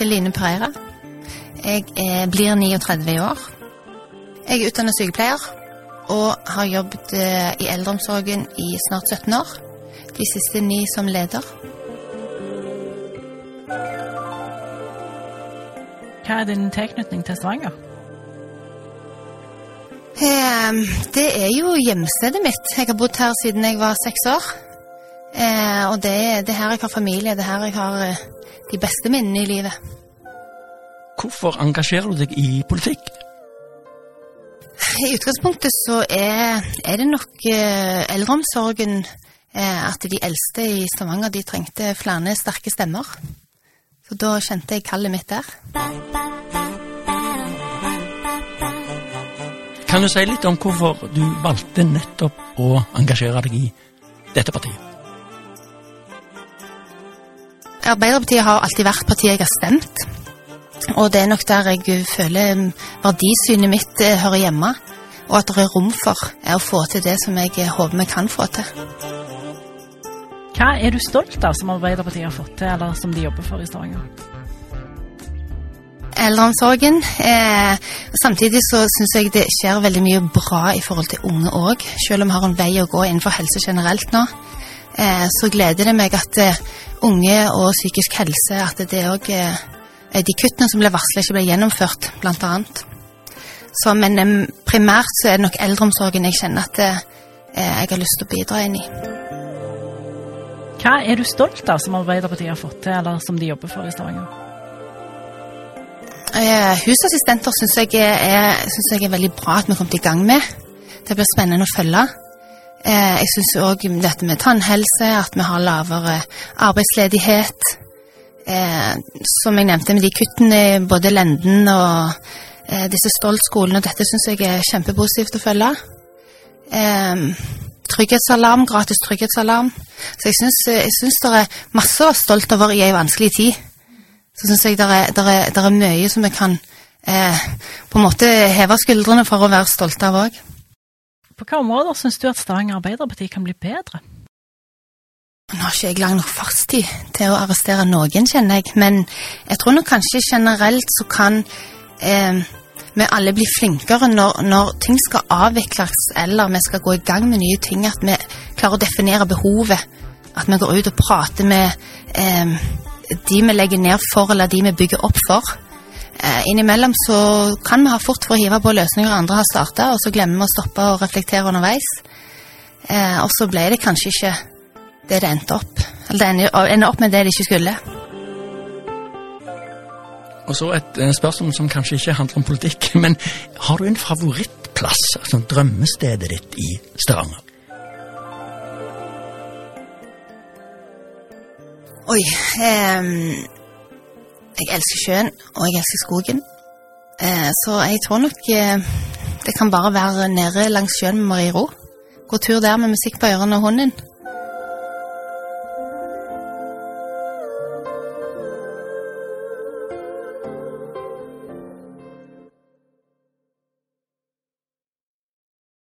Heter Line Pereira. Jeg er, blir 39 år. Jeg er utdannet sykepleier og har jobbet eh, i eldreomsorgen i snart 17 år. De siste ni som leder. Hva er din tilknytning til Stavanger? Eh, Det er jo hjemstedet mitt. Jeg har bodd her siden jeg var seks år. Eh, Og det det er her jeg har familie, det er her jeg har eh, de beste minnene i livet. Hvorfor engasjerer du deg i politikk? I utgangspunktet så er, er det nok eh, eldreomsorgen eh, at de eldste i Stavanger de trengte flere sterke stemmer. Så da kjente jeg kallet mitt der. Kan du si litt om hvorfor du valgte nettopp å engasjere deg i dette partiet? Arbeiderpartiet har alltid vært partiet jeg har stemt. Og det er nok der jeg føler verdisynet mitt eh, hører hjemme. Og at det er rom for eh, å få til det som jeg eh, håper vi kan få til. Hva er du stolt av som Arbeiderpartiet har fått til, eller som de jobber for i Stavanger? Eldreomsorgen. Eh, samtidig så syns jeg det skjer veldig mye bra i forhold til unge òg. Selv om vi har en vei å gå innenfor helse generelt nå, eh, så gleder det meg at eh, unge og psykisk helse At det òg er De kuttene som ble varsla, ikke ble gjennomført, annet. Så, men primært så er det nok eldreomsorgen jeg kjenner at eh, jeg har lyst til å bidra inn i. Hva er du stolt av som Arbeiderpartiet har fått til, eller som de jobber for i Stavanger? Eh, husassistenter syns jeg, er- synes jeg er veldig bra at vi har kommet i gang med. Det blir spennende å følge. Eh, jeg syns òg dette med tannhelse, at vi har lavere arbeidsledighet. Eh, som jeg nevnte med de kuttene i både Lenden og eh, disse Stolt-skolene, dette syns jeg er kjempepositivt å følge. Trygghetsalarm, gratis trygghetsalarm. Så jeg syns det er masse å være stolt over i ei vanskelig tid så syns jeg det er, er, er mye som vi kan eh, på en måte heve skuldrene for å være stolte av òg. På hvilke områder syns du at Stavanger Arbeiderparti kan bli bedre? Nå har ikke jeg lang nok fartstid til å arrestere noen, kjenner jeg, men jeg tror nok kanskje generelt så kan eh, vi alle bli flinkere når, når ting skal avvikles eller vi skal gå i gang med nye ting, at vi klarer å definere behovet. At vi går ut og prater med eh, de vi legger ned for, eller de vi bygger opp for. Eh, innimellom så kan vi ha fort for å hive på løsninger andre har starta, og så glemmer vi å stoppe og reflektere underveis. Eh, og så ble det kanskje ikke det det endte opp. Eller det ender, opp med det det ikke skulle. Og så et eh, spørsmål som kanskje ikke handler om politikk, men har du en favorittplass, altså drømmestedet ditt i Stavanger? Oi. ehm, jeg elsker sjøen, og jeg elsker skogen. Eh, så jeg tror nok eh, det kan bare være nede langs sjøen med Marie Ro. Gå tur der med musikk på ørene og hunden.